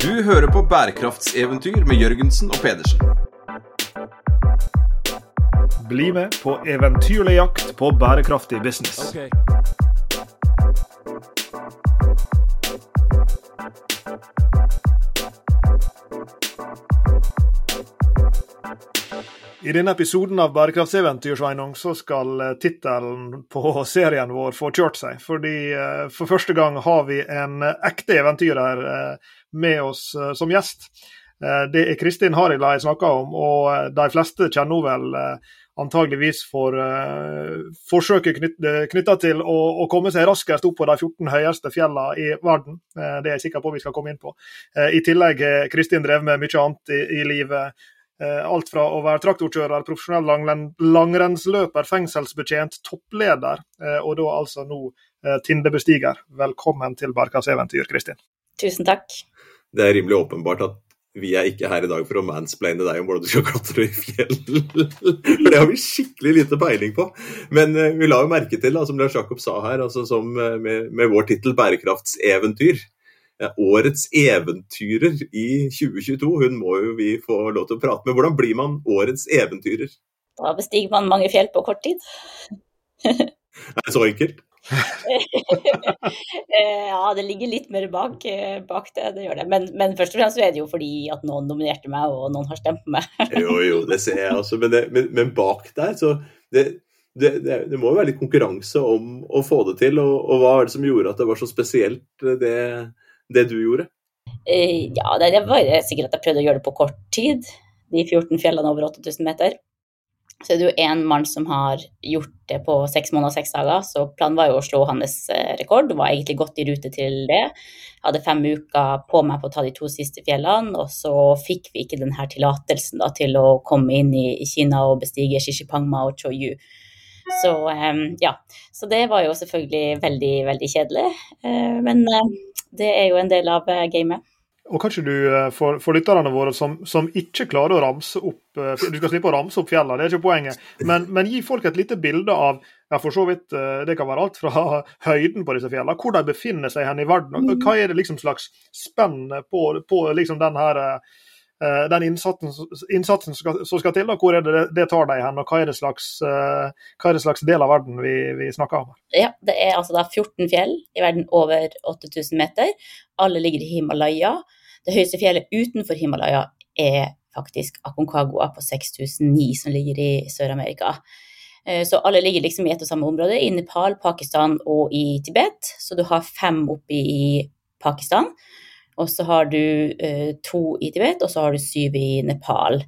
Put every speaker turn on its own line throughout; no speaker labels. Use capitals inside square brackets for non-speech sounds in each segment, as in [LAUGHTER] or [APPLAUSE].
Du hører på bærekraftseventyr med Jørgensen og Pedersen.
Bli med på eventyrlig jakt på bærekraftig business. I denne episoden av Bærekraftseventyr Sveinung, så skal eh, tittelen på serien vår få kjørt seg. Fordi eh, for første gang har vi en eh, ekte eventyrer med oss som gjest. Det er Kristin Harila jeg snakker om, og de fleste kjenner vel antageligvis for forsøket knytta til å, komme seg raskest opp på de 14 høyeste fjellene i verden. det er jeg sikker på vi skal komme inn på. I tillegg har Kristin drevet med mye annet i, livet Eh, alt fra å være traktorkjører, profesjonell langrennsløper, fengselsbetjent, toppleder, eh, og da altså nå eh, Tindebestiger. Velkommen til Barkas eventyr, Kristin.
Tusen takk.
Det er rimelig åpenbart at vi er ikke her i dag for å mansplaine deg om hvordan du skal klatre i fjell. [LAUGHS] For det har vi skikkelig lite peiling på. Men vi la jo merke til, da, som Lars Jakob sa her, altså som med, med vår tittel 'Bærekraftseventyr', årets eventyrer i 2022. Hun må jo vi få lov til å prate med. Hvordan blir man årets eventyrer?
Da bestiger man mange fjell på kort tid. [LAUGHS]
er det så enkelt? [LAUGHS]
Eh, ja, det ligger litt mer bak, eh, bak det, det gjør det. Men, men, først og fremst så er det jo fordi at noen nominerte meg, og noen har stemt på meg. [LAUGHS]
jo, jo, det ser jeg også. Men, det, men, men bak der, så det, det, det, det, må jo være litt konkurranse om å få det til. Og, og hva er det som gjorde at det var så spesielt, det, det du gjorde?
Eh, ja, det var sikkert at jeg prøvde å gjøre det på kort tid. De 14 fjellene over 8000 meter. Så det er jo én mann som har gjort det på seks måneder og seks dager, så planen var jo å slå hans eh, rekord. Var egentlig godt i rute til det. Hadde fem uker på meg på å ta de to siste fjellene, og så fikk vi ikke denne tillatelsen til å komme inn i Kina og bestige Shishipangma og Choyu. Så um, ja. Så det var jo selvfølgelig veldig, veldig kjedelig. Uh, men det er jo en del av eh, gamet.
Og kanskje du, eh, for, for lytterne våre som, som, ikke klarer å ramse opp eh, Du skal slippe å ramse opp fjellene, det er ikke poenget. Men, men, gi folk et lite bilde av ja, for så vidt, Det kan være alt fra [LAUGHS] høyden på disse fjellene, hvor de befinner seg hen i verden. Hva er det liksom slags spenn på, på liksom den her Eh, den innsatsen, innsatsen som, skal, som, skal, til, da, hvor er det det tar deg hen, og hva er det slags, er det slags del av verden vi, vi, snakker om?
Ja, Det er altså da 14 fjell i verden over 8000 meter. Alle ligger i Himalaya. Det høyeste fjellet utenfor Himalaya er faktisk Aconcagua på 6009, som ligger i Sør-Amerika. Eh, så alle ligger liksom i ett og samme område, i Nepal, Pakistan og i Tibet. Så du har fem oppe i Pakistan og så har du eh, to i Tibet, og så har du syv i Nepal.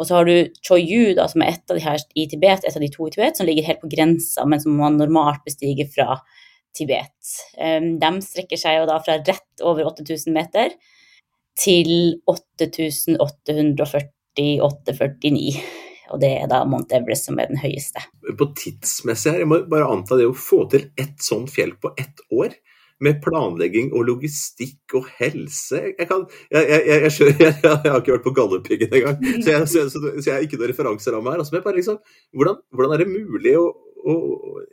Og så har du Choyu, da, som er et av de her i Tibet, et av de to i Tibet, som ligger helt på grensa, men som man normalt bestiger fra Tibet. Um, de strekker seg jo da fra rett over 8000 meter til 8848,49. Og det er da Mount Everest som er den høyeste.
På tidsmessig her, jeg må bare anta det å få til ett sånt fjell på ett år med planlegging og logistikk og helse. Jeg, kan, jeg, jeg, jeg [LAUGHS] har ikke vært på Galdhøpiggen engang, så, så, jeg har ikke noen referanser av her. Altså, liksom, hvordan, hvordan, er det mulig å, å,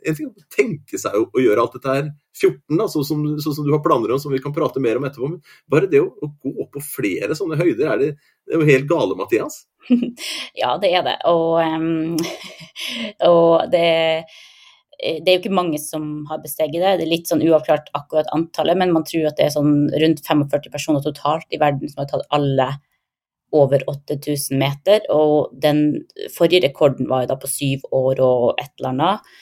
en ting, å tenke seg å, å, gjøre alt dette her 14, da, sånn som, så, som, du har planer om, som vi kan prate mer om etterpå. Men bare det å, å gå på flere sånne høyder, er det, det er jo helt gale, Mathias? [LAUGHS]
ja, det er det. Og, um, [LAUGHS] og det det er jo ikke mange som har besteget det. Det er litt sånn uavklart akkurat antallet, men man tror at det er sånn rundt 45 personer totalt i verden som har tatt alle over 8000 meter. Og den forrige rekorden var jo da på syv år og et eller annet.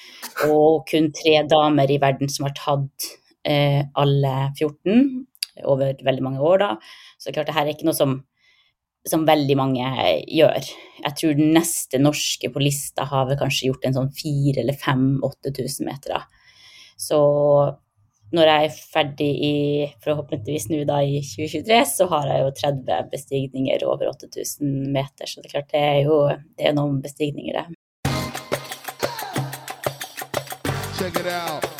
Og kun tre damer i verden som har tatt eh, alle 14 over veldig mange år, da. Så klart det her er ikke noe som som veldig mange gjør. Jeg tror den neste norske på lista har vel kanskje gjort en sånn fire eller fem 8000 meter. Så når jeg er ferdig i forhåpentligvis nå da i 2023, så har jeg jo 30 bestigninger over 8000 meter. Så det er klart det er jo det er noen bestigninger, det. Check it out.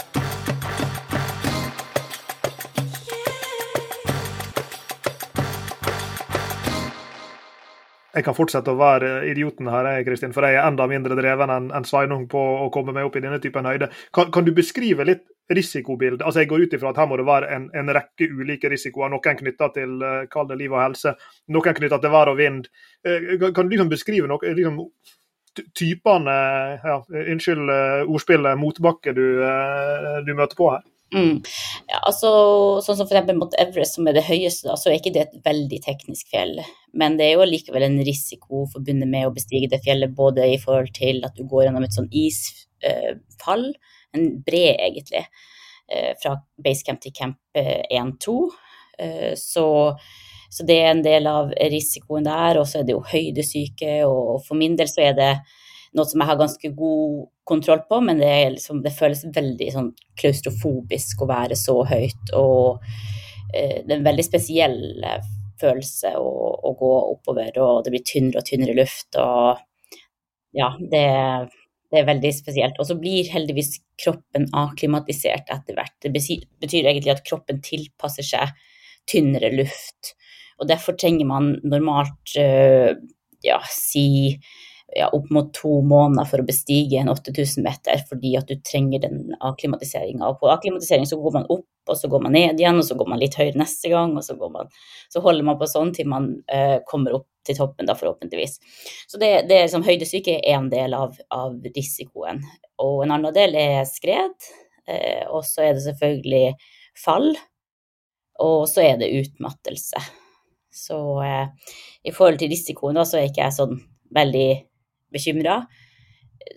Jeg kan fortsette å være idioten her, jeg, Kristin, for jeg er enda mindre dreven enn en Sveinung på å komme meg opp i denne typen høyde. Kan, kan du beskrive litt risikobildet? Altså, Jeg går ut ifra at her må det være en, en rekke ulike risikoer. Noen knytta til kall det liv og helse, noen knytta til vær og vind. Kan du liksom beskrive noe, liksom, typene ja, Unnskyld ordspillet, motbakke du, du møter på her?
Mm. Ja, altså, sånn som f.eks. mot Everest, som er det høyeste, da, så er ikke det et veldig teknisk fjell. Men det er jo likevel en risiko forbundet med å bestige det fjellet, både i forhold til at du går gjennom et sånn isfall, en bred egentlig, eh, fra basecamp til camp 1-2. Eh, så, så, det er en del av risikoen der. Og så er det jo høydesyke, og for min del så er det noe som jeg har ganske god kontroll på, men det, liksom, det føles veldig sånn klaustrofobisk å være så høyt. Og eh, det er en veldig spesiell eh, følelse å, å, gå oppover, og det blir tynnere og tynnere luft. Og ja, det, det er veldig spesielt. Og så blir heldigvis kroppen akklimatisert etter hvert. Det betyr egentlig at kroppen tilpasser seg tynnere luft. Og derfor trenger man normalt, uh, ja, si ja, opp mot to måneder for å bestige en 8000 meter, fordi at du trenger den akklimatiseringa. På akklimatisering så går man opp, og så går man ned igjen, og så går man litt høyere neste gang, og så, man, så holder man på sånn til man uh, kommer opp til toppen, da forhåpentligvis. Så det, det som høydesyke er en del av, av, risikoen. Og en annen del er skred, uh, og så er det selvfølgelig fall, og så er det utmattelse. Så uh, i forhold til risikoen da, så er ikke jeg sånn veldig bekymra.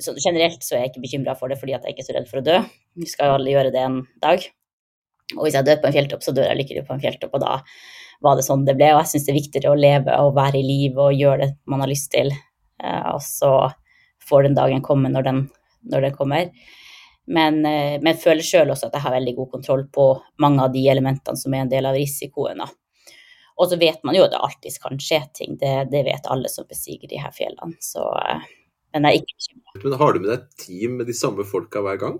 Så generelt så er jeg ikke bekymra for det fordi jeg ikke er så redd for å dø. Vi skal jo alle gjøre det en dag. Og hvis jeg dør på en fjelltopp, så dør jeg lykkelig på en fjelltopp. Og da var det sånn det ble. Og jeg syns det er viktigere å leve og være i live og gjøre det man har lyst til. Eh, og så får den dagen komme når den, når den kommer. Men, eh, men jeg føler sjøl også at jeg har veldig god kontroll på mange av de elementene som er en del av risikoen. Og så vet man jo at det alltid kan skje ting, det, det vet alle som bestiger de her fjellene. Så, eh, men jeg er ikke.
Men har du med deg et team med de samme folka hver gang?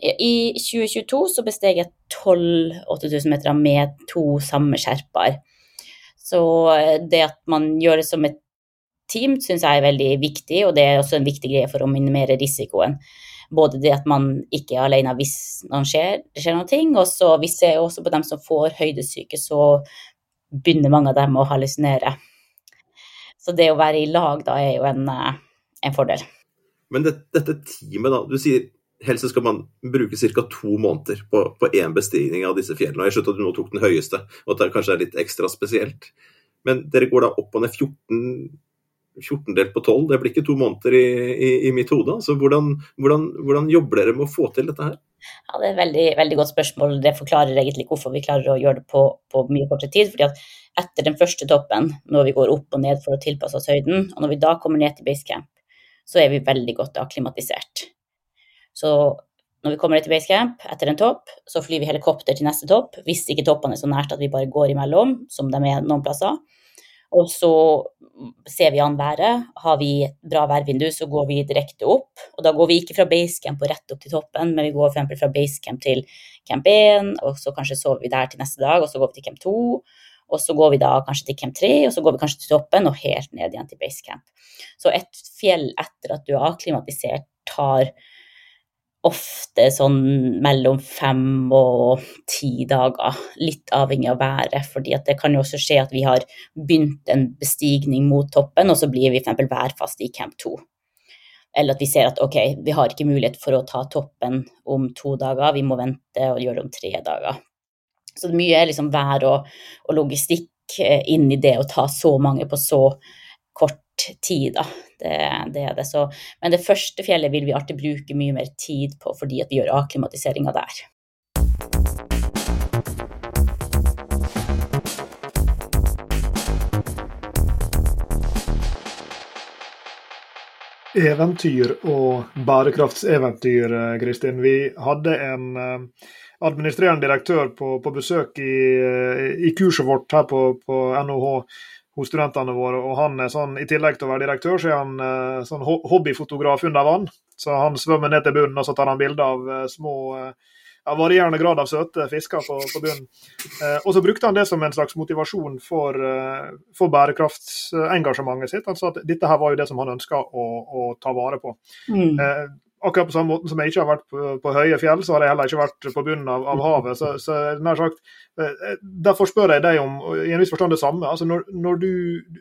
I 2022 så besteg jeg 12 8000 meter med to samme skjerper. Så eh, det at man gjør det som et team, syns jeg er veldig viktig, og det er også en viktig greie for å minimere risikoen. Både det at man ikke er alene hvis noen skjer, det skjer noe, og så vi ser også på dem som får høydesyke, så begynner mange av dem å hallusinere. Så det å være i lag da er jo en, eh, en fordel.
Men det, dette teamet, da. Du sier helst skal man bruke ca. to måneder på én bestigning av disse fjellene. og Jeg skjønner at du nå tok den høyeste, og at det kanskje er litt ekstra spesielt. Men dere går da opp og ned 14 14 delt på 12, det blir ikke to måneder i, i, i mitt hode. Så hvordan, hvordan, hvordan, jobber dere med å få til dette her?
Ja, Det er et veldig, veldig godt spørsmål. Det forklarer egentlig hvorfor vi klarer å gjøre det på, på mye kortere tid. fordi at etter den første toppen, når vi går opp og ned for å tilpasse oss høyden, og når vi da kommer ned til basecamp, så er vi veldig godt akklimatisert. Så når vi kommer ned til basecamp etter en topp, så flyr vi helikopter til neste topp, hvis ikke toppene er så nært at vi bare går imellom, som de er noen plasser. Og så ser vi an været. Har vi et bra værvindu, så går vi direkte opp. Og da går vi ikke fra basecamp og rett opp til toppen, men vi går f.eks. fra basecamp til camp 1, og så kanskje sover vi der til neste dag, og så går vi til camp 2. Og så går vi da kanskje til camp 3, og så går vi kanskje til toppen og helt ned igjen til basecamp. Så et fjell etter at du er akklimatisert, tar ofte sånn mellom fem og ti dager, litt avhengig av været. fordi det kan jo også skje at vi har begynt en bestigning mot toppen, og så blir vi f.eks. værfaste i camp 2. Eller at vi ser at ok, vi har ikke mulighet for å ta toppen om to dager, vi må vente og gjøre det om tre dager. Så mye er liksom vær og, og logistikk eh, inn i det å ta så mange på så kort tid, da. Det, det, er det. Så, men det første fjellet vil vi alltid bruke mye mer tid på, fordi at vi gjør akklimatiseringa der.
Eventyr og bærekraftseventyr, Kristin. Vi hadde en eh, administrerende direktør på, på besøk i, eh, i, kurset vårt her på, på NOH hos studentene våre. og han er sånn, I tillegg til å være direktør, så er han uh, sånn hobbyfotograf under vann. Så han svømmer ned til bunnen og så tar han bilder av uh, små ja, varierende grad av søte fisker på, på bunnen. Eh, og så brukte han det som en slags motivasjon for, eh, for bærekraftsengasjementet sitt. Han sa at dette her var jo det som han ønska å, å, ta vare på. Mm. Akkurat på samme måte som jeg ikke har vært på, på, høye fjell, så har jeg heller ikke vært på bunnen av, av havet. Så, så nær sagt, eh, Derfor spør jeg deg om i en viss forstand det samme. Altså når, når du,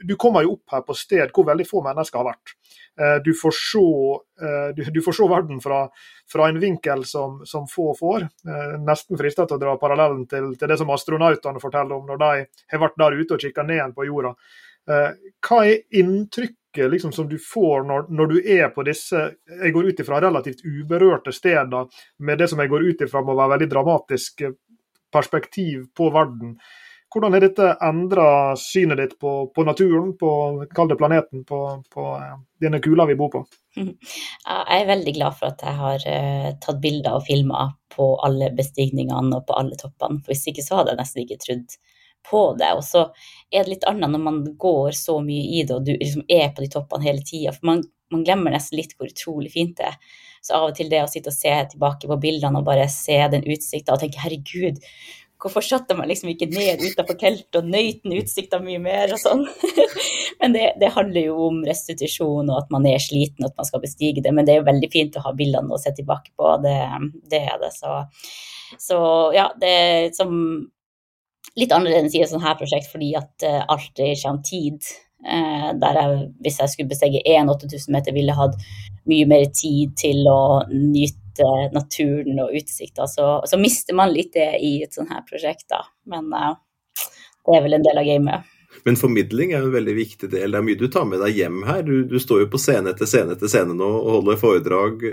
du, kommer jo opp her på sted hvor veldig få mennesker har vært. Eh, du får se, eh, du, du får se verden fra, fra, en vinkel som, som få får. Nesten fristet til å dra parallellen til, til, det som astronautene forteller om når de har vært der ute og kikket ned på jorda. Hva er inntrykket liksom, som du får når, når, du er på disse Jeg går ut ifra relativt uberørte steder, med det som jeg går ut ifra må være veldig dramatisk eh, perspektiv på verden. Hvordan har dette endra synet ditt på, på naturen, på kall det planeten, på, på eh, denne kula vi bor på? [LAUGHS]
Jeg er veldig glad for at jeg har uh, tatt bilder og filmer på alle bestigningene og på alle toppene. For hvis ikke så hadde jeg nesten ikke trodd på det. Og så er det litt annet når man går så mye i det og du liksom er på de toppene hele tida. For man, man, glemmer nesten litt hvor utrolig fint det er. Så av og til det å sitte og se tilbake på bildene og bare se den utsikta og tenke herregud, hvorfor satte man liksom ikke ned utenfor teltet og nøyt den utsikta mye mer og sånn. [LAUGHS] men det, det, handler jo om restitusjon og at man er sliten og at man skal bestige det. Men det er jo veldig fint å ha bildene å se tilbake på, det, det er det. Så, så ja, det som litt annerledes i et sånt her prosjekt fordi at uh, alt dreier tid. Uh, der jeg, hvis jeg skulle bestige én 8000 meter, ville jeg hatt mye mer tid til å nyte naturen og utsikta. Så, så, mister man litt det i et sånt her prosjekt, da. Men uh, det er vel en del av gamet.
Men formidling er jo en veldig viktig del. Det er mye du tar med deg hjem her. Du, du står jo på scene etter scene etter scene nå og holder foredrag.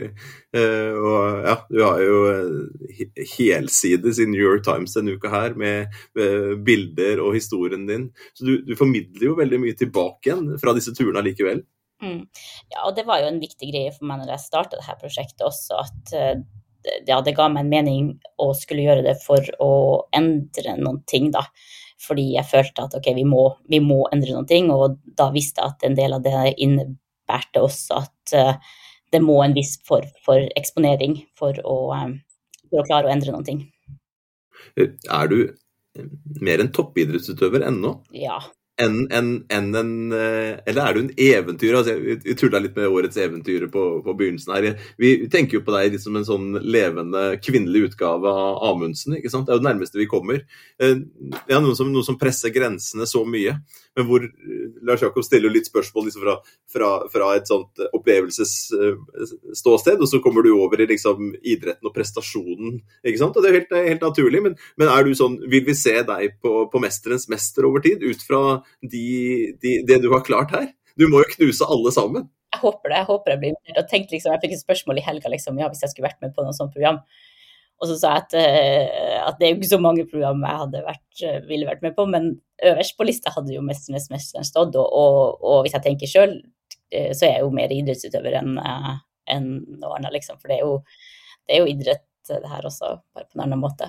Eh, og ja, du har jo eh, helsides i New York Times denne uka her med, med bilder og historien din. Så du, du, formidler jo veldig mye tilbake igjen fra disse turene likevel.
Mm. Ja, og det var jo en viktig greie for meg når jeg starta dette prosjektet også, at eh, ja, det ga meg en mening å skulle gjøre det for å endre noen ting, da fordi jeg følte at ok, vi må, vi må endre noen ting, og da visste jeg at en del av det innebærte også at uh, det må en viss form for eksponering for å, um, for å klare å endre noen ting.
Er du mer en toppidrettsutøver ennå?
Ja,
enn en, en, en, eh, Eller er du en eventyr? Altså, vi tulla litt med årets eventyr på, på, begynnelsen her. Vi tenker jo på deg som en sånn levende kvinnelig utgave av Amundsen. ikke sant? Det er jo det nærmeste vi kommer. Eh, ja, noe som, noe som presser grensene så mye. Men hvor Lars Jakob stiller jo litt spørsmål liksom fra, fra, fra, et sånt opplevelsesståsted, og så kommer du over i liksom idretten og prestasjonen. ikke sant? Og Det er helt, helt naturlig, men, men, er du sånn, vil vi se deg på, på 'Mesterens mester' over tid, ut fra de, de, det du har klart her? Du må jo knuse alle sammen.
Jeg håper det. Jeg håper jeg blir med. Liksom, jeg fikk et spørsmål i helga liksom, ja, hvis jeg skulle vært med på noe sånt program. Og så sa jeg at, uh, at det er jo ikke så mange program jeg vært, uh, ville vært med på, men øverst på lista hadde jo 'Mesternes mester' stått. Og, og, og, hvis jeg tenker sjøl, uh, så er jeg jo mer idrettsutøver enn en noe annet, liksom. For det er, jo, det er jo idrett det her også, bare på en annen måte.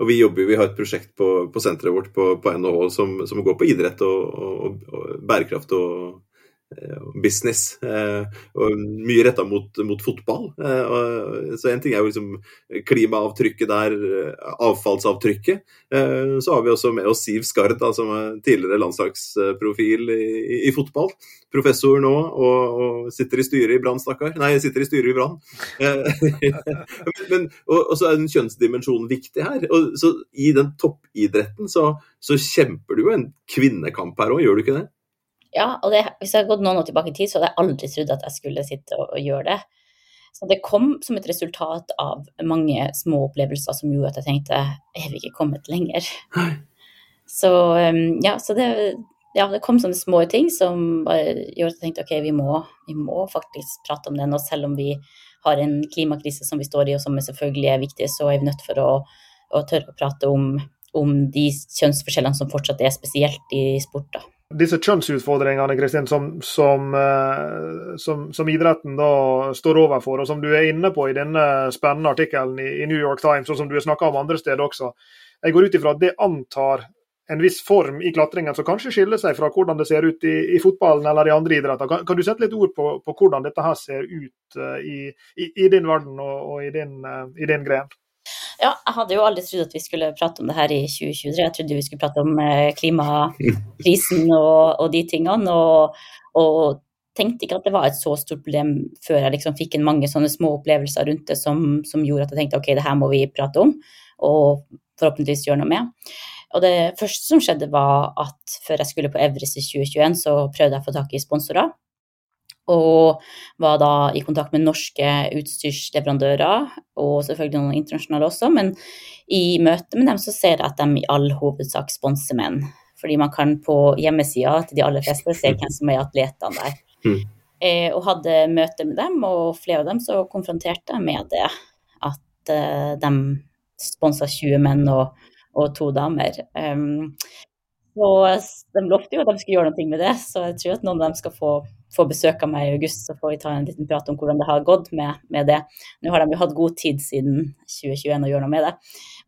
Og vi jobber, vi har et prosjekt på, på senteret vårt på, på NHH som, som, går på idrett og, og, og bærekraft og business. Eh, og mye retta mot, mot, fotball. Eh, så en ting er jo liksom klimaavtrykket der, avfallsavtrykket. Så har vi også med oss Siv Skard, da, som er tidligere landslagsprofil i, i, fotball. Professor nå, og, og, sitter i styret i Brann, stakkar. Nei, sitter i styret i Brann. [LAUGHS] og, og, så er den kjønnsdimensjonen viktig her. Og, så I den toppidretten så, så kjemper du jo en kvinnekamp her òg, gjør du ikke det?
Ja, og det, hvis jeg hadde gått noen år tilbake i tid, så hadde jeg aldri trodd at jeg skulle sitte og, og gjøre det. Så det kom som et resultat av mange små opplevelser som gjorde at jeg tenkte er vi ikke kommet lenger? Så um, ja, så det, ja, det kom sånne små ting som gjorde at jeg tenkte ok, vi må, vi må faktisk prate om det nå, selv om vi har en klimakrise som vi står i, og som selvfølgelig er viktig, så er vi nødt for å, å tørre å prate om, om de kjønnsforskjellene som fortsatt er spesielt i sport. da
disse kjønnsutfordringene Kristin, som, som, eh, som, som, idretten da står overfor, og som du er inne på i denne spennende artikkelen i, i New York Times, og som du har snakka om andre steder også. Jeg går ut ifra at det antar en viss form i klatringen som kanskje skiller seg fra hvordan det ser ut i, i fotballen eller i andre idretter. Kan, kan, du sette litt ord på, på hvordan dette her ser ut uh, i, i, din verden og, og din, uh, i din gren?
Ja, jeg hadde jo aldri trodd at vi skulle prate om det her i 2023. Jeg trodde vi skulle prate om eh, klimakrisen [LAUGHS] og, og de tingene. Og, og, tenkte ikke at det var et så stort problem før jeg liksom fikk en mange sånne små opplevelser rundt det som, som, gjorde at jeg tenkte ok, det her må vi prate om, og forhåpentligvis gjøre noe med. Og det første som skjedde, var at før jeg skulle på Everest i 2021, så prøvde jeg å få tak i sponsorer. Og var da i kontakt med norske utstyrsleverandører, og selvfølgelig noen internasjonale også. Men i møte med dem så ser jeg at de i all hovedsak sponser menn. Fordi man kan på hjemmesida til de aller fleste se hvem som er atletene der. Mm. Eh, og hadde møte med dem, og flere av dem så konfronterte jeg med det. At eh, de sponsa 20 menn og, og to damer. Um, og de lovte jo at de skulle gjøre noe med det, så jeg tror at noen av dem skal få, få besøk av meg i august, så får vi ta en liten prat om hvordan det har gått med, med det. Nå har de jo hatt god tid siden 2021 å gjøre noe med det.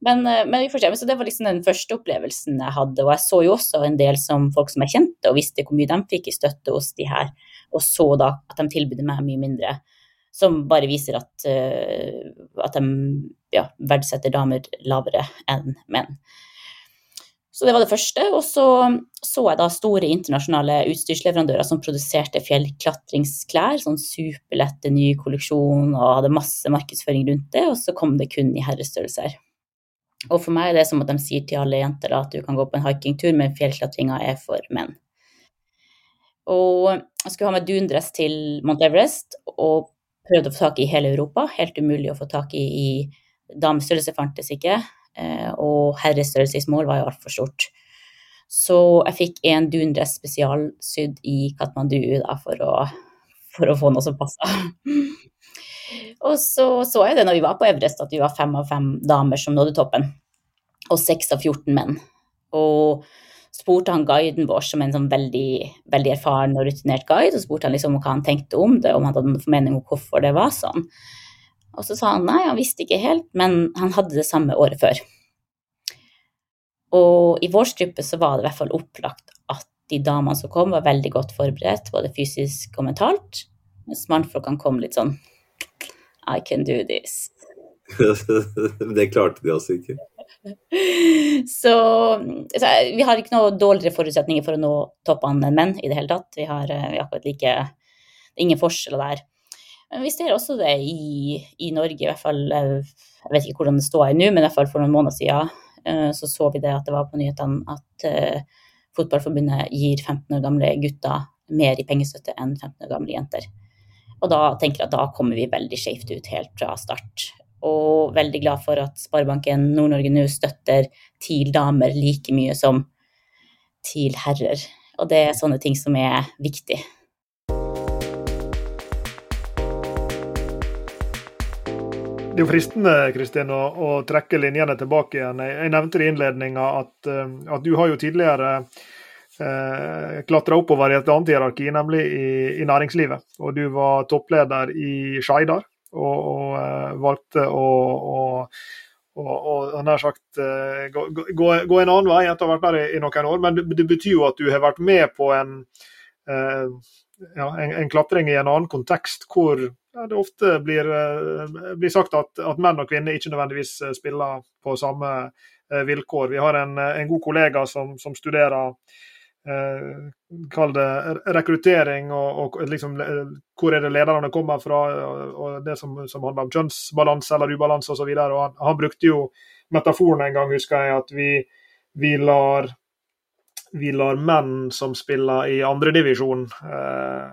Men, eh, men, vi får se. Så det var liksom den første opplevelsen jeg hadde. Og jeg så jo også en del som folk som jeg kjente, og visste hvor mye de fikk i støtte hos de her, og så da at de tilbød meg mye mindre. Som bare viser at, uh, at de ja, verdsetter damer lavere enn menn. Så det var det første. Og så så jeg da store internasjonale utstyrsleverandører som produserte fjellklatringsklær. Sånn superlette, ny kolleksjon og hadde masse markedsføring rundt det. Og så kom det kun i herrestørrelser. Og for meg er det som at de sier til alle jenter at du kan gå på en hikingtur, men fjellklatringa er for menn. Og jeg skulle ha med dundress til Mount Everest og prøvde å få tak i hele Europa. Helt umulig å få tak i i damestørrelse fantes ikke. Eh, og herrestørrelsesmål var jo altfor stort. Så jeg fikk en dundress spesialsydd i Katmandu da, for, å, for å få noe som passa. [LAUGHS] og så så jeg det når vi var på Everest, at vi var fem av fem damer som nådde toppen. Og seks av 14 menn. Og spurte han guiden vår som en sånn veldig, veldig erfaren og rutinert guide, og spurte han liksom hva han tenkte om det, om han hadde noen formening om hvorfor det var sånn. Og så sa han nei, han visste ikke helt, men han hadde det samme året før. Og i vår gruppe så var det i hvert fall opplagt at de damene som kom, var veldig godt forberedt, både fysisk og mentalt. Mens mannfolkene kom litt sånn I can do this. [LAUGHS]
det klarte de altså ikke.
Så, så, vi har ikke noe dårligere forutsetninger for å nå toppene enn menn i det hele tatt. Vi har, eh, vi har akkurat like Ingen forskjeller der. Men vi ser også det i, i, Norge, i hvert fall eh, Jeg vet ikke hvordan det står nå, men i hvert fall for noen måneder siden eh, så så vi det at det var på nyhetene at uh, Fotballforbundet gir 15 år gamle gutter mer i pengestøtte enn 15 år gamle jenter. Og da tenker jeg at da kommer vi veldig skjevt ut helt fra start. Og veldig glad for at Sparebanken Nord-Norge nå støtter TIL damer like mye som TIL herrer. Og det er sånne ting som er viktig.
Det er jo fristende Kristin, å, å, trekke linjene tilbake igjen. Jeg, nevnte i innledninga at, eh, at, du har jo tidligere eh, klatra oppover i et annet hierarki, nemlig i, i, næringslivet. Og du var toppleder i Skeidar, og, og uh, valgte å, å og nær sagt uh, gå, gå, gå, en annen vei etter å ha vært der i, i, noen år. Men det, det, betyr jo at du har vært med på en, ja, en, en, klatring i en annen kontekst, hvor det ofte blir, eh, blir sagt at, at, menn og kvinner ikke nødvendigvis eh, spiller på samme eh, vilkår. Vi har en, en god kollega som, som studerer eh, Kall det rekruttering og, og liksom, hvor er det lederne kommer fra, og, og det som, som, handler om kjønnsbalanse eller ubalanse osv. Han, han brukte jo metaforen en gang, husker jeg, at vi, vi lar vi lar menn som spiller i andredivisjon, eh,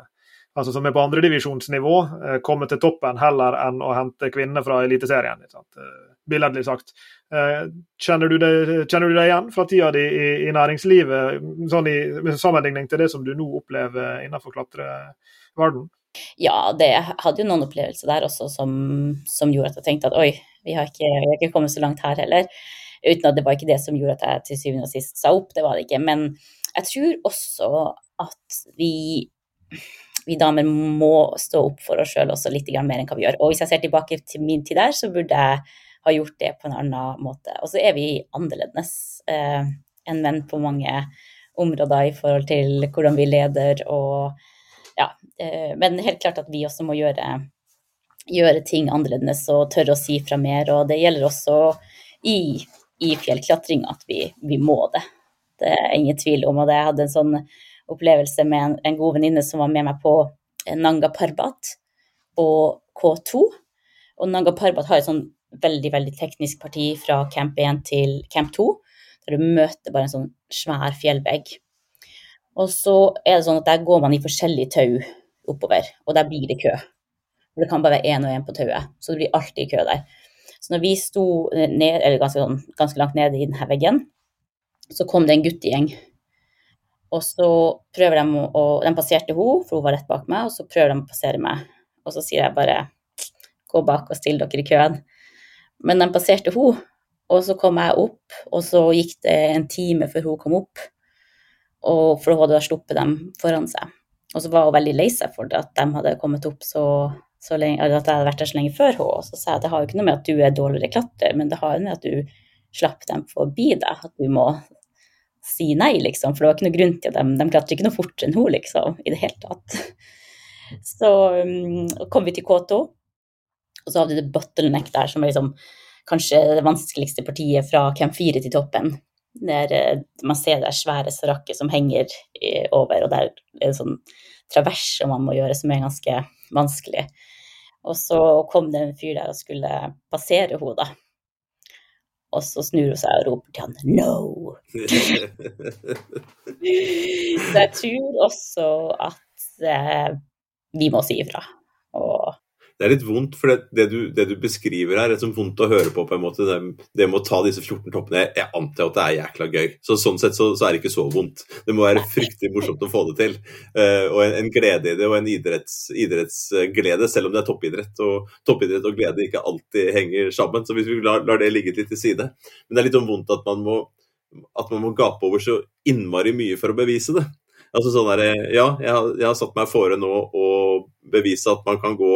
altså som er på andredivisjonsnivå, eh, komme til toppen heller enn å hente kvinner fra Eliteserien. Eh, billedlig sagt. Eh, kjenner du, det, kjenner du det igjen fra tida di i, i, næringslivet, sånn i med sammenligning til det som du nå opplever innenfor klatreverdenen?
Ja, det hadde jo noen opplevelser der også som, som gjorde at jeg tenkte at oi, vi har, ikke, vi har ikke kommet så langt her heller. Uten at det var ikke det som gjorde at jeg til syvende og sist sa opp, det var det ikke. Men jeg tror også at vi vi damer må stå opp for oss sjøl også litt mer enn hva vi gjør. Og hvis jeg ser tilbake til min tid der, så burde jeg ha gjort det på en annen måte. Og så er vi annerledes eh, enn menn på mange områder i forhold til hvordan vi leder og ja. Eh, men helt klart at vi også må gjøre, gjøre ting annerledes og tørre å si fra mer. Og det gjelder også i, i fjellklatring at vi, vi, må det. Det er ingen tvil om. Og jeg hadde en sånn opplevelse med en, en god venninne som var med meg på Nanga Parbat og K2. Og Nanga Parbat har et sånn veldig, veldig teknisk parti fra camp 1 til camp 2, der du møter bare en sånn svær fjellvegg. Og så er det sånn at der går man i forskjellige tau oppover, og der blir det kø. Det kan bare være én og én på tauet, så det blir alltid kø der. Så når vi sto ned, ganske, sånn, ganske langt nede i denne veggen, så kom det en guttegjeng. Og så prøver de å De passerte henne, for hun var rett bak meg, og så prøver de å passere meg. Og så sier jeg bare gå bak og still dere i køen. Men de passerte henne, og så kom jeg opp, og så gikk det en time før hun kom opp. Og for hun hadde sluppet dem foran seg. Og så var hun veldig lei seg for det, at de hadde kommet opp så, så lenge, eller at jeg hadde vært der så lenge før henne. Og så sa jeg at det har jo ikke noe med at du er dårligere klatrer, men det har jo med at du slapp dem forbi deg. At du må si nei, liksom. For det var ikke noe grunn til dem. de, klatrer ikke noe fortere enn hun, liksom. I det hele tatt. [LAUGHS] Så um, kom vi til K2, og så hadde vi det bottleneck der, som er liksom kanskje det vanskeligste partiet fra camp 4 til toppen. Der eh, man ser det svære sarakket som henger over, og der er det sånn travers som man må gjøre, som er ganske vanskelig. Og så kom det en fyr der og skulle passere henne, da. Og så snur hun seg og roper til han 'no'. [LAUGHS] så jeg tror også at eh, vi må si ifra. Og
det er litt vondt, for det, det, du, det, du, beskriver her, er liksom vondt å høre på. på en måte, Det, det med å ta disse 14 toppene, jeg antar at det er jækla gøy. Så Sånn sett så, så, er det ikke så vondt. Det må være fryktelig morsomt å få det til. Uh, og en, en, glede i det, og en idretts, idrettsglede, selv om det er toppidrett. Og toppidrett og glede ikke alltid henger sammen. Så hvis vi lar, lar det ligge litt til side. Men det er litt sånn vondt at man må, at man må gape over så innmari mye for å bevise det. Altså sånn der, Ja, jeg har, jeg har satt meg fore nå å bevise at man kan gå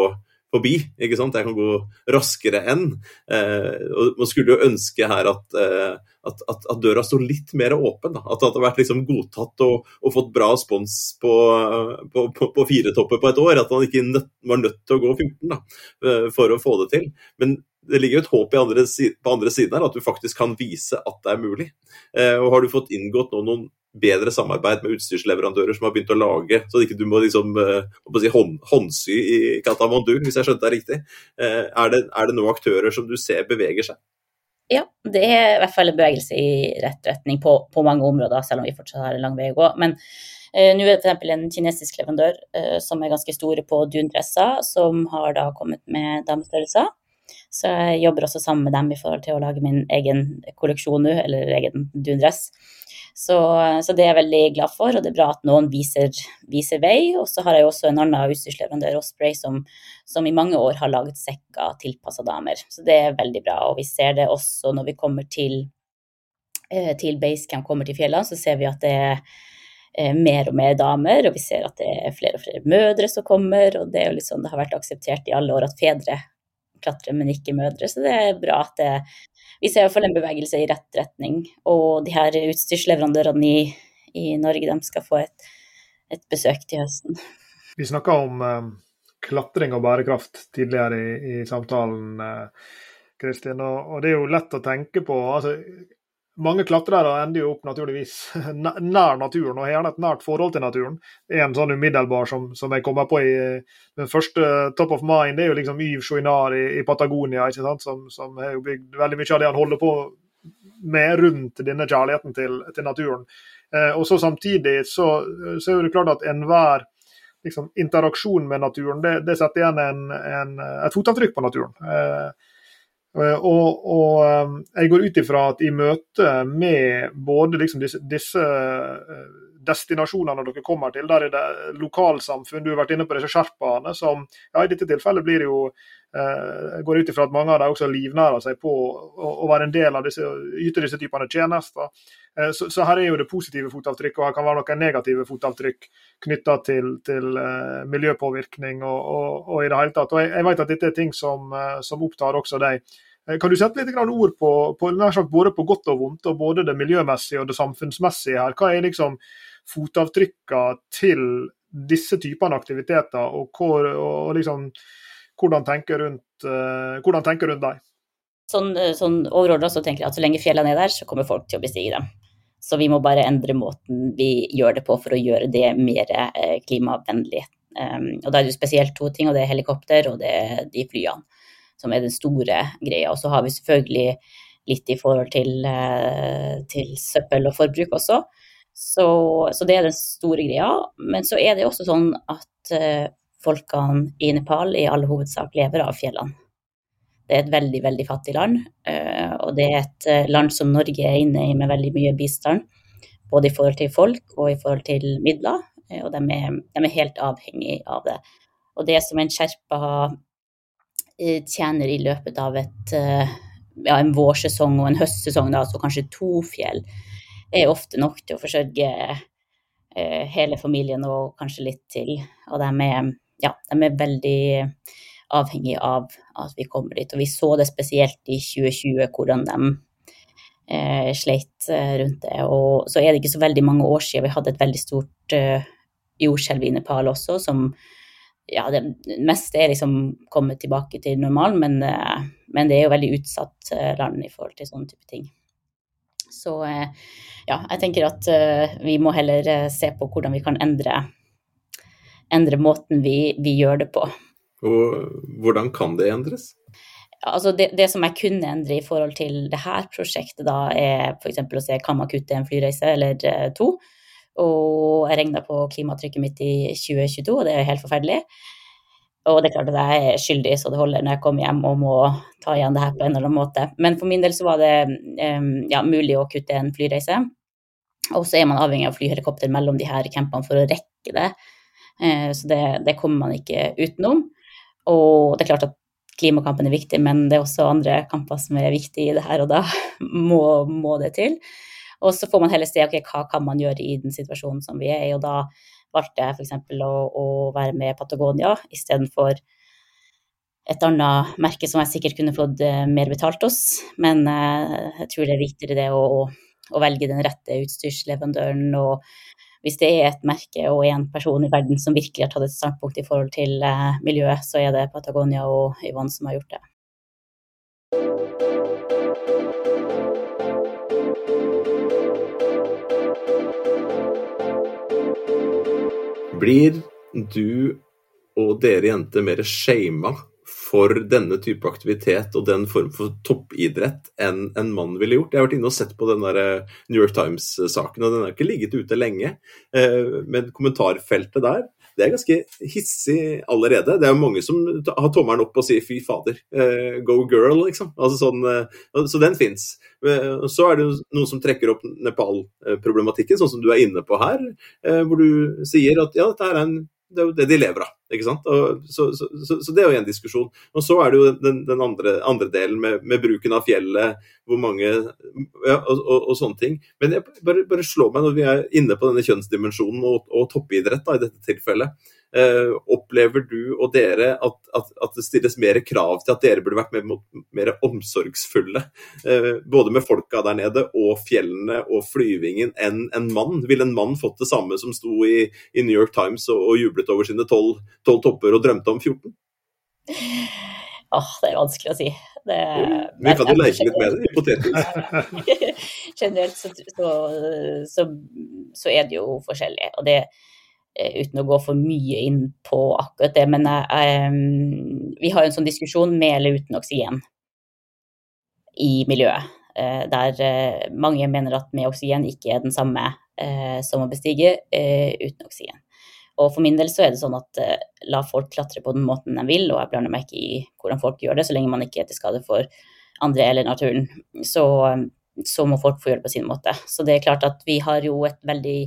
forbi. ikke sant? Jeg kan gå raskere enn. Eh, og Man skulle jo ønske her at, eh, at, at, at døra sto litt mer åpen. Da. At det hadde vært liksom godtatt og, og, fått bra spons på, på, på, på fire topper på et år. At man ikke nødt, var nødt til å gå 14 da, eh, for å få det til. Men det ligger jo et håp andre, på andre siden her, at du faktisk kan vise at det er mulig. Eh, og Har du fått inngått noen bedre samarbeid med utstyrsleverandører som har begynt å lage, så ikke du må liksom uh, si, hånd, håndsy i Katamandu, hvis jeg skjønte det riktig. Uh, er, det, er det noen aktører som du ser beveger seg?
Ja, det er i hvert fall en bevegelse i rett retning på, på mange områder, selv om vi fortsatt har en lang vei å gå. Men uh, nå er det f.eks. en kinesisk leverandør som er ganske store på dundresser, som har da kommet med damestørrelser. Så jeg jobber også sammen med dem i forhold til å lage min egen kolleksjon nå, eller egen dundress. Så, så, det er jeg veldig glad for, og det er bra at noen viser, viser vei. Og så har jeg også en annen utstyrsleverandør, Osprey, som, som i mange år har laget sekker tilpassa damer. Så det er veldig bra. Og vi ser det også når vi kommer til, eh, til Basecamp, kommer til fjellene, så ser vi at det er eh, mer og mer damer, og vi ser at det er flere og flere mødre som kommer. Og det sånn det har vært akseptert i alle år at fedre klatrer, men ikke mødre. Så det er bra at det vi ser iallfall en bevegelse i rett retning. Og de her utstyrsleverandørene i, i Norge de skal få et, et besøk til høsten.
Vi snakka om eh, klatring og bærekraft tidligere i, i samtalen, uh, Kristin. Og, og, det er jo lett å tenke på altså, mange klatrere ender jo opp naturligvis [LAUGHS] nær naturen og har gjerne et nært forhold til naturen. Det er En sånn umiddelbar som, som jeg kommer på i den første top of mind, det er jo liksom Yves Chouinard i, i, Patagonia, ikke sant? Som, som har jo bygd veldig mye av det han holder på med rundt denne kjærligheten til, til naturen. Eh, og så Samtidig så, så, er det klart at enhver liksom, interaksjon med naturen, det, det setter igjen en, en, et fotavtrykk på naturen. Eh, og, og, eh, jeg går ut ifra at i møte med både liksom disse, disse, eh, destinasjonene dere kommer til, der er det lokalsamfunn, du har vært inne på disse sherpaene, som ja, i dette tilfellet blir det jo jeg går ut ifra at mange av dem også livnærer seg på å, være en del av disse, yte disse typene tjenester. Så, så, her er jo det positive fotavtrykk, og her kan være noen negative fotavtrykk knytta til, til miljøpåvirkning og, og, og, i det hele tatt. Og jeg, jeg vet at dette er ting som, som opptar også deg. Eh, kan du sette litt ord på, på både på godt og vondt, og både det miljømessige og det samfunnsmessige her? Hva er liksom fotavtrykkene til disse typene aktiviteter, og, hvor, og liksom, hvordan tenker rundt, uh, hvordan tenker rundt dem?
sånn, sånn overordna så tenker jeg at så lenge fjellene er der, så kommer folk til å bestige dem. Så vi må bare endre måten vi gjør det på for å gjøre det mer eh, klimavennlig. Um, og da er det jo spesielt to ting, og det er helikopter og det er de flyene som er den store greia. Og så har vi selvfølgelig litt i forhold til, uh, til søppel og forbruk også. Så, så, det er den store greia. Men så er det også sånn at uh, folkene i Nepal i all hovedsak lever av fjellene. Det er et veldig, veldig fattig land. Eh, og det er et eh, land som Norge er inne i med veldig mye bistand. Både i forhold til folk og i forhold til midler. Eh, og de er, de er helt avhengig av det. Og det som en skjerpa tjener i løpet av et, ja, en vårsesong og en høstsesong, da, altså kanskje to fjell, er ofte nok til å forsørge hele familien og kanskje litt til. Og de er, ja, de er veldig avhengig av at vi kommer dit. Og vi så det spesielt i 2020, hvordan de eh, sleit eh, rundt det. Og så er det ikke så veldig mange år siden vi hadde et veldig stort eh, jordskjelv i Nepal også, som ja, det meste er liksom kommet tilbake til normalen, men, eh, men, det er jo veldig utsatt eh, land i forhold til sånne type ting. Så eh, ja, jeg tenker at vi må heller se på hvordan vi kan endre, endre måten vi, vi gjør det på.
Og hvordan kan det endres?
Altså det, det, som jeg kunne endre i forhold til det her prosjektet, da, er f.eks. å se kan man kutte en flyreise eller to. Og jeg regna på klimatrykket mitt i 2022, og det er helt forferdelig. Og det er klart at jeg er skyldig så det holder når jeg kommer hjem og må ta igjen det her på en eller annen måte. Men for min del så var det um, ja, mulig å kutte en flyreise. Og så er man avhengig av flyhelikopter mellom de her campene for å rekke det. Uh, så det, det kommer man ikke utenom. Og det er klart at klimakampen er viktig, men det er også andre kamper som er viktige i det her, og da [LAUGHS] må, må det til. Og så får man heller se okay, hva kan man gjøre i den situasjonen som vi er i, og da valgte jeg f.eks. Å, å være med Patagonia istedenfor et annet merke som jeg sikkert kunne fått eh, mer betalt hos. Men eh, jeg tror det er viktigere det å, å velge den rette utstyrsleverandøren og hvis det er et merke og en person i verden som virkelig har tatt et standpunkt i forhold til eh, miljøet, så er det Patagonia og Yvonne som har gjort det.
Blir du og dere jenter mer shama for denne type aktivitet og den form for toppidrett enn en mann ville gjort. Jeg har vært inne og sett på den der eh, New York Times-saken, og den har ikke ligget ute lenge. Eh, men kommentarfeltet der det er ganske hissig allerede. Det er jo mange som har tommelen opp og sier 'fy fader', uh, go girl, liksom. Altså sånn, uh, så den fins. Uh, så er det noen som trekker opp Nepal-problematikken, sånn som du er inne på her. hvor du sier at ja, dette er en det er jo det de lever av. ikke sant? Så, så, så, så, det er jo en diskusjon. Og så er det jo den, den andre, andre, delen med, med, bruken av fjellet, hvor mange ja, og, og, og, sånne ting. Men jeg bare, bare slår meg når vi er inne på denne kjønnsdimensjonen og, og toppidrett da, i dette tilfellet. Eh, opplever du og dere at, at, at, det stilles mer krav til at dere burde vært mer, mer omsorgsfulle? Eh, både med folka der nede og fjellene og flyvingen enn en mann? Ville en mann fått det samme som sto i, i New York Times og, og jublet over sine tolv topper og drømte om 14?
Åh, det er vanskelig å si. Det,
Vi kan jo leke litt med det, hypotetisk. [LAUGHS]
Generelt så, så, så, så, er det jo forskjellig. Og det, uten å gå for mye inn på akkurat det. Men um, vi har en sånn diskusjon med eller uten oksygen i miljøet. Der mange mener at med oksygen ikke er den samme som å bestige uten oksygen. Og for min del så er det sånn at la folk klatre på den måten de vil, og jeg blander meg ikke i hvordan folk gjør det, så lenge man ikke er til skade for andre eller naturen. Så, så må folk få gjøre det på sin måte. Så det er klart at vi har jo et veldig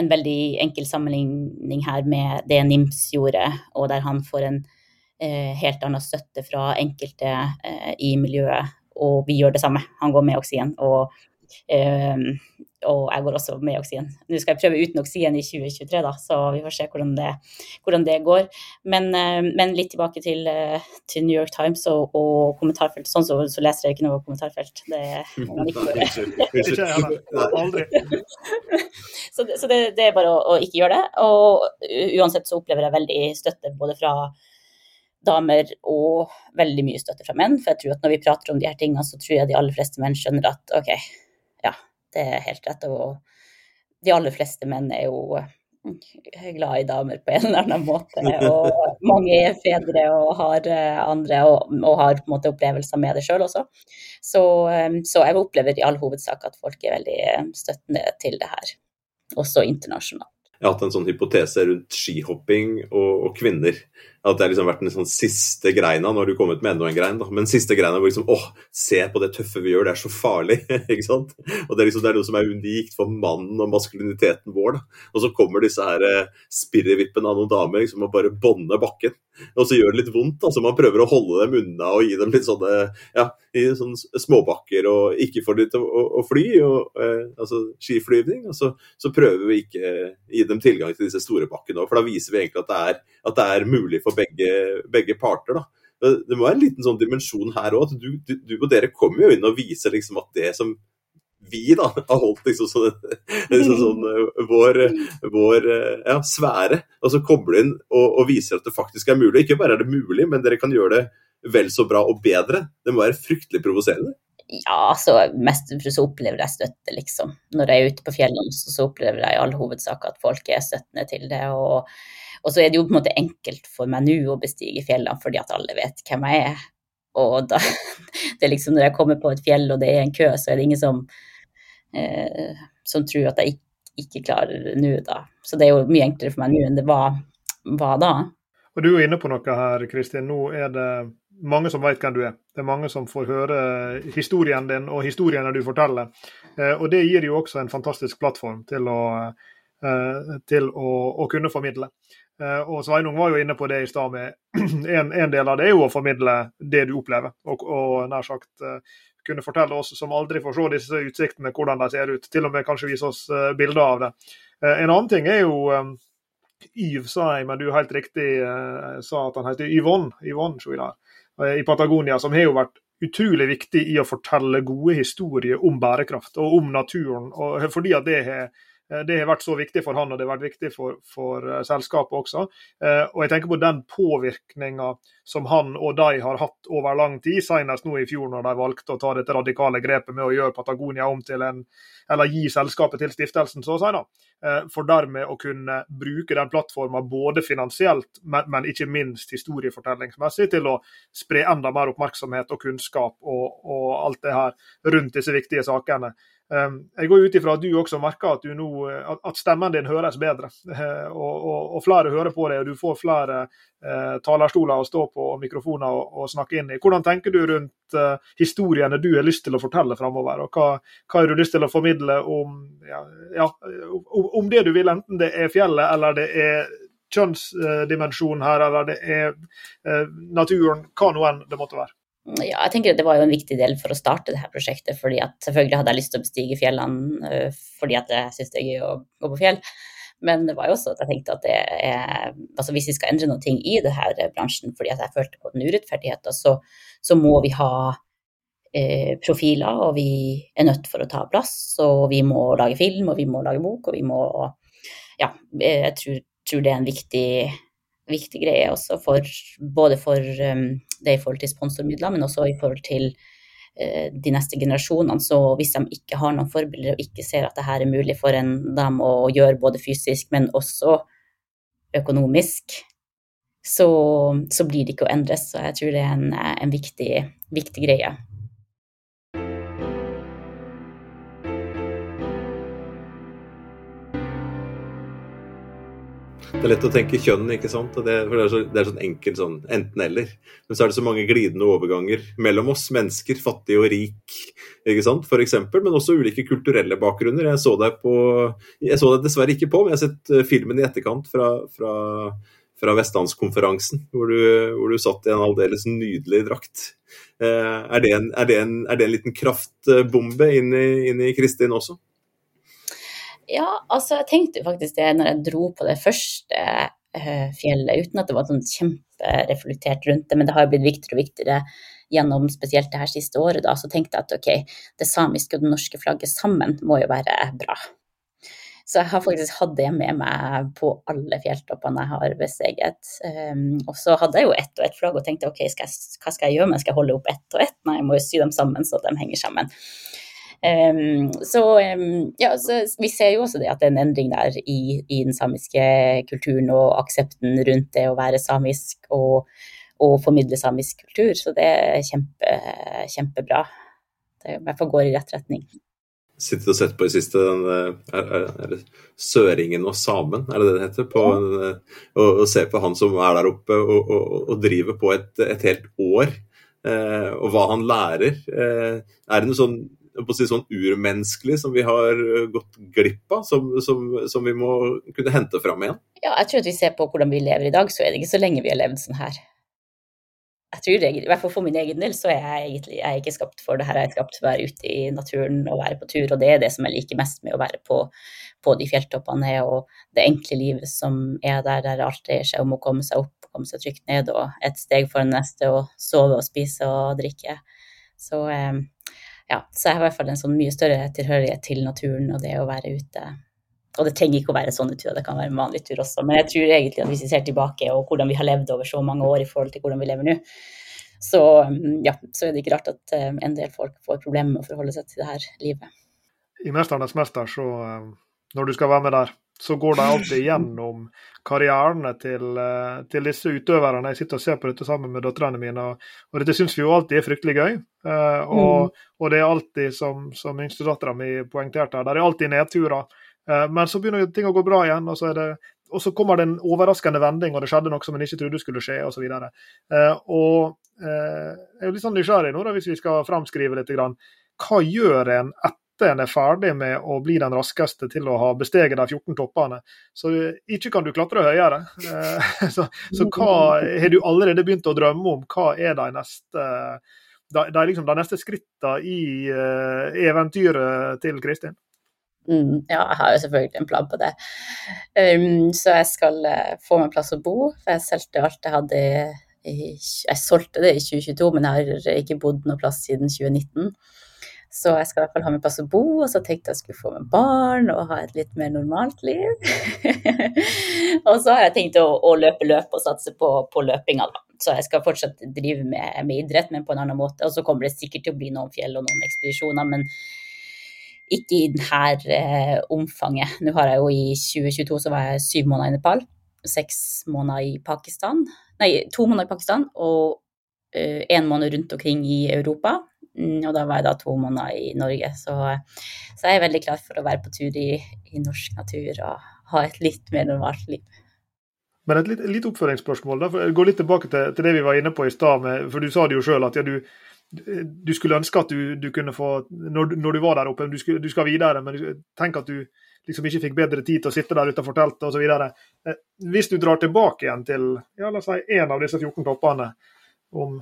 en veldig enkel sammenligning her med det NIMS gjorde, og der han får en eh, helt annen støtte fra enkelte eh, i miljøet. Og vi gjør det samme. Han går med oksygen. Og eh, og jeg går også med oksygen. Nå skal jeg prøve uten oksygen i 2023, da, så vi får se hvordan det, hvordan det går. Men, eh, men, litt tilbake til, eh, til, New York Times og, og kommentarfelt. Sånn så, så, leser jeg ikke noe kommentarfelt. Det [LAUGHS] må man ikke gjøre. [LAUGHS] Så så det, det er bare å, å, ikke gjøre det. Og uansett så opplever jeg veldig støtte både fra damer og veldig mye støtte fra menn. For jeg tror at når vi prater om de her tingene, så tror jeg de aller fleste menn skjønner at OK, ja, det er helt rett. Og de aller fleste menn er jo glad i damer på en eller annen måte. [LAUGHS] Og mange er fedre og har eh, andre og, og har på en måte opplevelser med det sjøl også. Så, eh, så, jeg opplever i all hovedsak at folk er veldig eh, støttende til det her, også internasjonalt.
Jeg har hatt en sånn hypotese rundt skihopping og, og kvinner. At det har liksom vært den sånn siste greina, når du kommet med enda en grein, da. men siste greina hvor liksom åh, se på det tøffe vi gjør, det er så farlig. [LAUGHS] ikke sant? Og det er liksom det er noe som er unikt for mannen og maskuliniteten vår. da. Og så kommer disse her eh, spirrevippene av noen damer liksom og bare bånder bakken. Og så gjør det litt vondt. altså Man prøver å holde dem unna og gi dem litt sånne ja, i sånne småbakker og ikke få dem til å, å fly, og, eh, altså skiflyvning. Og så, så, prøver vi ikke gi dem tilgang til disse store bakkene òg, for da viser vi egentlig at det er, at det er mulig for begge, begge parter. da. Det må være en liten sånn dimensjon her òg. Du, du, du, og dere kommer jo inn og viser liksom at det som vi da har holdt liksom sånn, liksom sånn eh, vår, vår eh, ja, sfære, og så kobler inn og, og, viser at det faktisk er mulig. Ikke bare er det mulig, men dere kan gjøre det vel så bra og bedre. Det må være fryktelig provoserende.
Ja, altså mest så opplever jeg støtte, liksom. Når jeg er ute på fjellene, så opplever jeg i all hovedsak at folk er støttende til det. og og så er det jo på en måte enkelt for meg nå å bestige fjellene fordi at alle vet hvem jeg er. Og da, [LAUGHS] det er liksom når jeg kommer på et fjell og det er en kø, så er det ingen som, eh, som tror at jeg ikke, ikke klarer det nå, da. Så det er jo mye enklere for meg nå enn det var, var da.
Og Du er inne på noe her, Kristin. Nå er det mange som vet hvem du er. Det er mange som får høre historien din og historiene du forteller. Eh, og Det gir jo også en fantastisk plattform til å, eh, til å, å kunne formidle. Eh, og Sveinung var jo inne på det i stad med [CLEARS THROAT] en, en, del av det er jo å formidle det du opplever. Og, og nær sagt eh, kunne fortelle oss som aldri får se disse utsiktene, hvordan de ser ut. Til og med kanskje vise oss eh, bilder av det. En annen ting er jo Yv, sa jeg, men du helt riktig sa at han heter Yvonne, Yvonne i Patagonia, som har jo vært utrolig viktig i å fortelle gode historier om bærekraft og om naturen. og fordi at det har det har vært så viktig for han, og det har vært viktig for, for uh, selskapet også. Uh, og jeg tenker på den påvirkninga som han og de har hatt over lang tid, senest nå i fjor når de valgte å ta dette radikale grepet med å gjøre Patagonia om til en Eller gi selskapet til stiftelsen, så å si. Uh, for dermed å kunne bruke den plattforma både finansielt, men, men, ikke minst historiefortellingsmessig, til å spre enda mer oppmerksomhet og kunnskap og, og alt det her rundt disse viktige sakene. Ehm, jeg går ut ifra at du også merker at, nå, at stemmen din høres bedre, eh, og, og, og, flere hører på deg, og du får flere eh, talerstoler å stå på og mikrofoner å, snakke inn i. Hvordan tenker du rundt eh, historiene du har lyst til å fortelle framover, og hva, hva har du lyst til å formidle om, ja, ja, om det du vil, enten det er fjellet eller det er kjønnsdimensjonen her, eller det er eh, naturen, hva nå enn det måtte være?
ja, jeg tenker at det var jo en viktig del for å starte det her prosjektet. fordi at Selvfølgelig hadde jeg lyst til å bestige fjellene fordi at jeg syns det er gøy å gå på fjell. Men det var jo også at jeg tenkte at er, altså hvis vi skal endre noe i denne bransjen, fordi jeg følte på den urettferdigheten, så, så må vi ha eh, profiler, og vi er nødt for å ta plass. Og vi må lage film, og vi må lage bok, og vi må Ja, jeg tror, tror det er en viktig viktig greie også for både for um, det i forhold til sponsormidler, men også i forhold til de neste generasjonene. Så hvis de ikke har noen forbilder og ikke ser at det her er mulig for en, dem å gjøre både fysisk, men også økonomisk, så, så blir det ikke å endres. Så jeg tror det er en, en viktig, viktig greie.
Det er lett å tenke kjønn, ikke sant. Det, for det er, så, det er sånn enkelt sånn enten-eller. Men så er det så mange glidende overganger mellom oss mennesker, fattig og rik, ikke sant, f.eks. Men også ulike kulturelle bakgrunner. Jeg så deg på Jeg så deg dessverre ikke på, men jeg har sett eh, filmen i etterkant fra, fra, fra Vestlandskonferansen, hvor du, hvor du satt i en aldeles nydelig drakt. Eh, er, det en, er, det en, er det en liten kraftbombe inn i, inn i Kristin også?
Ja, altså jeg tenkte jo faktisk det når jeg dro på det første uh, fjellet, uten at det var sånn kjempereflektert rundt det, men det har jo blitt viktigere og viktigere gjennom spesielt det her siste året, da, så tenkte jeg at ok, det samiske og det norske flagget sammen må jo være bra. Så jeg har faktisk hatt det med meg på alle fjelltoppene jeg har besteget. Um, og så hadde jeg jo ett og ett flagg og tenkte ok, skal jeg, hva skal jeg gjøre med Skal jeg holde opp ett og ett? Nei, jeg må jo sy dem sammen så de henger sammen. Så, ja, så vi ser jo også det at det er en endring der i, i den samiske kulturen og aksepten rundt det å være samisk og, og formidle samisk kultur. Så det er kjempe, kjempebra. Det i hvert fall går i rett retning
sittet og sett på i siste, den, eh, er, er, er, det Søringen og samen, er det det det heter? På, ja. Og, og se på han som er der oppe og, og, og driver på et, et helt år, eh, og hva han lærer. Eh, er det noe sånn, si, sånn urmenneskelig som vi har gått glipp av, som, som, som, vi må kunne hente fram igjen?
Ja, jeg tror at vi ser på hvordan vi lever i dag, så er det ikke så lenge vi har levd sånn her jeg tror det, i hvert fall for min egen del, så er jeg egentlig jeg er ikke skapt for det her. Jeg er skapt for å være ute i naturen og være på tur, og det er det som jeg liker mest med å være på, på de fjelltoppene, og det enkle livet som er der, der alt dreier seg om å komme seg opp, komme seg trygt ned, og et steg for den neste, og sove og spise og drikke. Så eh, ja, så jeg har i hvert fall en sånn mye større tilhørighet til naturen og det å være ute. Og det trenger ikke å være sånne turer, det kan være en vanlig tur også. Men jeg tror egentlig at hvis vi ser tilbake og hvordan vi har levd over så mange år i forhold til hvordan vi lever nå, så, mm, ja, så er det ikke rart at eh, en del folk får problemer med å forholde seg til det her livet.
I 'Mesternes mester', så eh, når du skal være med der, så går de alltid gjennom karrierene til, eh, til, disse utøverne. Jeg sitter og ser på dette sammen med døtrene mine, og, og dette syns vi jo alltid er fryktelig gøy. og, mm. og, det er alltid, som, som yngstedattera mi poengterte her, det er alltid nedturer. Uh, men så begynner ting å gå bra igjen, og så, det, og så kommer det en overraskende vending, og det skjedde noe som en ikke trodde skulle skje, osv. Og, så uh, og uh, jeg er litt sånn nysgjerrig nå, da, hvis vi skal framskrive litt. Grann. Hva gjør en etter en er ferdig med å bli den raskeste til å ha besteget de 14 toppene? Så ikke kan du klatre høyere. Uh, [LAUGHS] så, så hva har du allerede begynt å drømme om? Hva er de neste de, de, liksom, de neste skrittene i eventyret til Kristin?
Mm, ja, jeg har jo selvfølgelig en plan på det. Um, så jeg skal uh, få meg plass å bo. For jeg solgte alt jeg hadde i, Jeg solgte det i 2022, men jeg har ikke bodd noe plass siden 2019. Så jeg skal i hvert fall ha med plass å bo, og så tenkte jeg skulle få med barn og ha et litt mer normalt liv. [LAUGHS] og så har jeg tenkt å, å løpe løp og satse på, på løpinga, da. Så jeg skal fortsatt drive med, med, idrett, men på en annen måte. Og så kommer det sikkert til å bli noen fjell og noen ekspedisjoner, men ikke i dette eh, omfanget. Nå har jeg jo i 2022 så var jeg syv måneder i Nepal, seks måneder i Pakistan, nei, to måneder i Pakistan og én eh, måned rundt omkring i Europa. Mm, og da var jeg da to måneder i Norge. Så, så jeg er veldig klar for å være på tur i, i norsk natur og ha et litt mer normalt liv.
Men et litt, litt oppføringsspørsmål. da, Gå litt tilbake til, til, det vi var inne på i stad. For du sa det jo sjøl at ja, du, du skulle ønske at du, du kunne få når, når, du var der oppe, du, skulle, du skal videre, men tenk at du liksom ikke fikk bedre tid til å sitte der utenfor teltet osv. Eh, hvis du drar tilbake igjen til ja, la oss si, en av disse 14 toppene om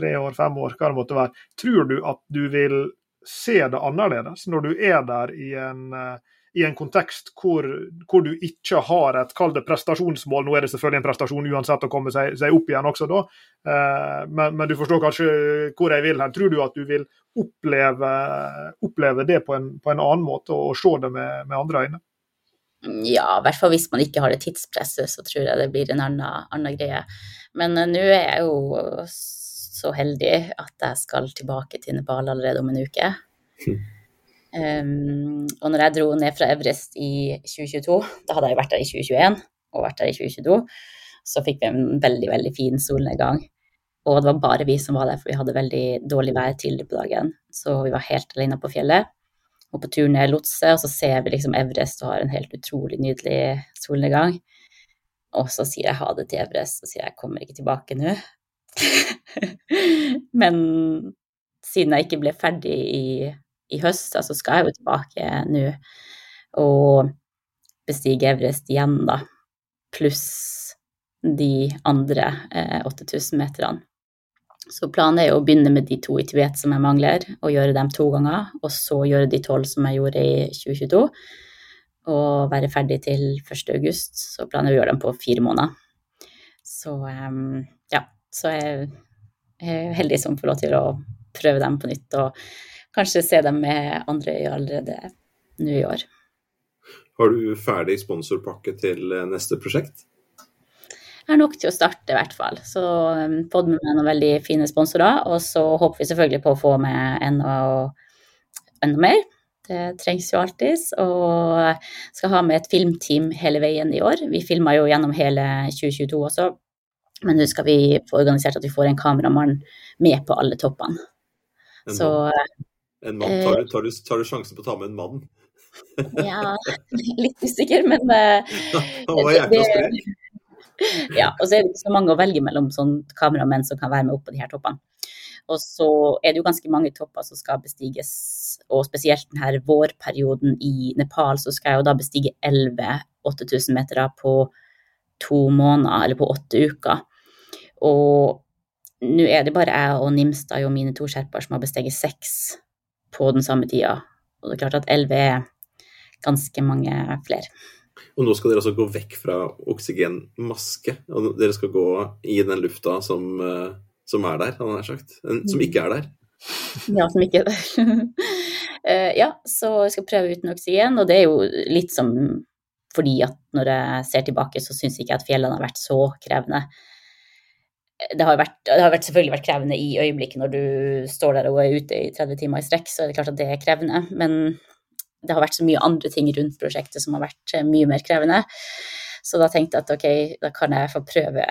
tre år, fem år, hva det måtte være, tror du at du vil se det annerledes når du er der i en uh, i en kontekst hvor, hvor du ikke har et kall det prestasjonsmål. Nå er det selvfølgelig en prestasjon uansett å komme seg, seg opp igjen også da, eh, men, men, du forstår kanskje hvor jeg vil hen. Tror du at du vil oppleve, oppleve det på en, på en, annen måte og, se det med, med, andre øyne?
Ja, i hvert fall hvis man ikke har det tidspresset, så tror jeg det blir en annen, annen greie. Men uh, nå er jeg jo så heldig at jeg skal tilbake til Nepal allerede om en uke. Um, og når jeg dro ned fra Everest i 2022, da hadde jeg vært der i 2021 og vært der i 2022, så fikk vi en veldig, veldig fin solnedgang. Og det var bare vi som var der, for vi hadde veldig dårlig vær tidligere på dagen. Så vi var helt alene på fjellet. Og på tur ned Lotse, og så ser vi liksom Everest og har en helt utrolig nydelig solnedgang. Og så sier jeg ha det til Everest, og sier jeg kommer ikke tilbake nå. [LAUGHS] [LAUGHS] Men siden jeg ikke ble ferdig i i høst, altså skal jeg jo tilbake nå og bestige Everest igjen, da. Pluss de andre eh, 8000 meterne. Så planen er å begynne med de to i Tibet som jeg mangler, og gjøre dem to ganger. Og så gjøre de tolv som jeg gjorde i 2022, og være ferdig til 1. august. Så planen er å gjøre dem på fire måneder. Så um, ja, så jeg heldig som får lov til å prøve dem på nytt. og kanskje se dem med andre øyne allerede nå i år.
Har du ferdig sponsorpakke til eh, neste prosjekt?
Jeg har nok til å starte, i hvert fall. Så um, fått med meg noen veldig fine sponsorer. Og så håper vi selvfølgelig på å få med enda, enda mer. Det trengs jo alltids. Og skal ha med et filmteam hele veien i år. Vi filma jo gjennom hele 2022 også. Men nå skal vi få organisert at vi får en kameramann med på alle toppene.
En
Så?
En mann. Tar, du, tar, du, tar du sjansen på å ta med en mann? [LAUGHS]
ja, litt usikker, men eh, [LAUGHS]
jækla sprek. [LAUGHS]
Ja, og så er det ikke så mange å velge mellom sånn kameramenn som kan være med opp på de her toppene. Og så er det jo ganske mange topper som skal bestiges, og spesielt denne vårperioden i Nepal, så skal jeg jo da bestige 11 8000 meter på to måneder, eller på åtte uker. Og nå er det bare jeg og Nimstad og mine to sherpaer som har besteget seks på den samme tida. Og det er klart at 11 er ganske mange flere.
Og nå skal dere altså gå vekk fra oksygenmaske. Og dere skal gå i den lufta som, eh, som er der, hadde jeg sagt. Som ikke er der. [LAUGHS]
Ja, som ikke er der. [LAUGHS] Eh, ja, så jeg skal prøve uten oksygen, og det er jo litt som fordi at når jeg ser tilbake, så syns jeg ikke at fjellene har vært så krevende. Det har, vært, det har selvfølgelig vært krevende i øyeblikket når du står der og er ute i 30 timer i strekk, så er det klart at det er krevende. Men det har vært så mye andre ting rundt prosjektet som har vært eh, mye mer krevende. Så da tenkte jeg at ok, da kan jeg få prøve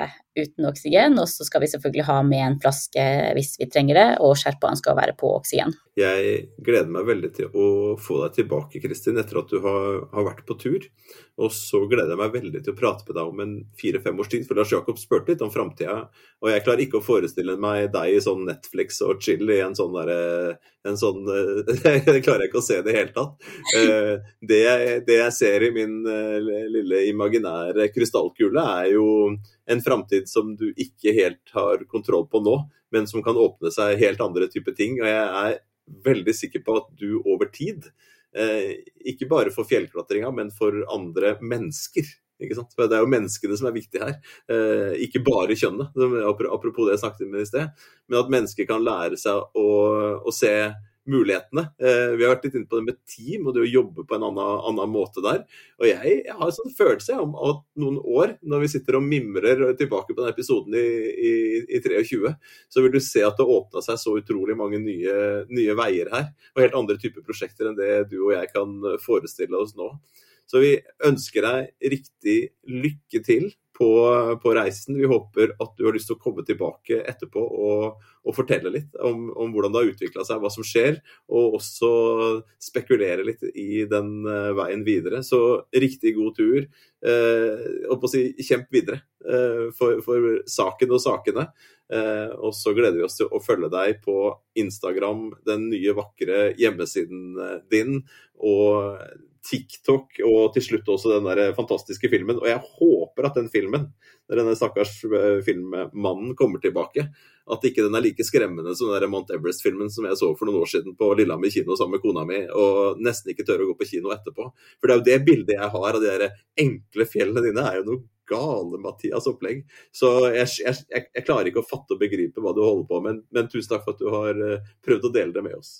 uten oksygen, og så skal vi selvfølgelig ha med en flaske hvis vi trenger det, og sherpaen skal være på oksygen.
Jeg gleder meg veldig til å få deg tilbake, Kristin, etter at du har, har vært på tur. Og så gleder jeg meg veldig til å prate med deg om en fire-fem års tid, for Lars Jakob spurte litt om framtida. Og jeg klarer ikke å forestille meg deg i sånn Netflix og chill i en sånn derre en sånn [LAUGHS] Det klarer jeg ikke å se i det hele tatt. Det jeg, det jeg ser i min lille imaginære krystallkule, er jo en framtid som du ikke helt har kontroll på nå, men som kan åpne seg helt andre typer ting. Og jeg er veldig sikker på at du over tid Eh, ikke bare for fjellklatringa, men for andre mennesker. For Det er jo menneskene som er viktige her, eh, ikke bare kjønnet. Apropos det jeg snakket om i sted. Men at mennesker kan lære seg å, å se mulighetene. Eh, vi har vært litt inne på det med team og det å jobbe på en annen, annen måte der. Og jeg, jeg, har en sånn følelse om at noen år, når vi sitter og mimrer tilbake på den episoden i, i, i 23, så vil du se at det åpna seg så utrolig mange nye, nye, veier her. Og helt andre typer prosjekter enn det du og jeg kan forestille oss nå. Så vi ønsker deg riktig lykke til på, på, reisen. Vi håper at du har lyst til å komme tilbake etterpå og, og fortelle litt om, om, hvordan det har utvikla seg, hva som skjer, og også spekulere litt i den uh, veien videre. Så riktig god tur. Uh, og på å si kjemp videre uh, for, for, saken og sakene. Uh, og så gleder vi oss til å følge deg på Instagram, den nye, vakre hjemmesiden din. og TikTok og til slutt også den der fantastiske filmen. Og jeg håper at den filmen, når denne stakkars eh, filmmannen kommer tilbake, at ikke den er like skremmende som den der Mount Everest-filmen som jeg så for noen år siden på Lillehammer kino sammen med kona mi, og nesten ikke tør å gå på kino etterpå. For det er jo det bildet jeg har av de der enkle fjellene dine, er jo noe gale Mathias opplegg. Så jeg, jeg, jeg, klarer ikke å fatte og begripe hva du holder på med, men, men tusen takk for at du har eh, prøvd å dele det med oss.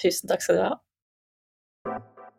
Tusen takk skal du ha.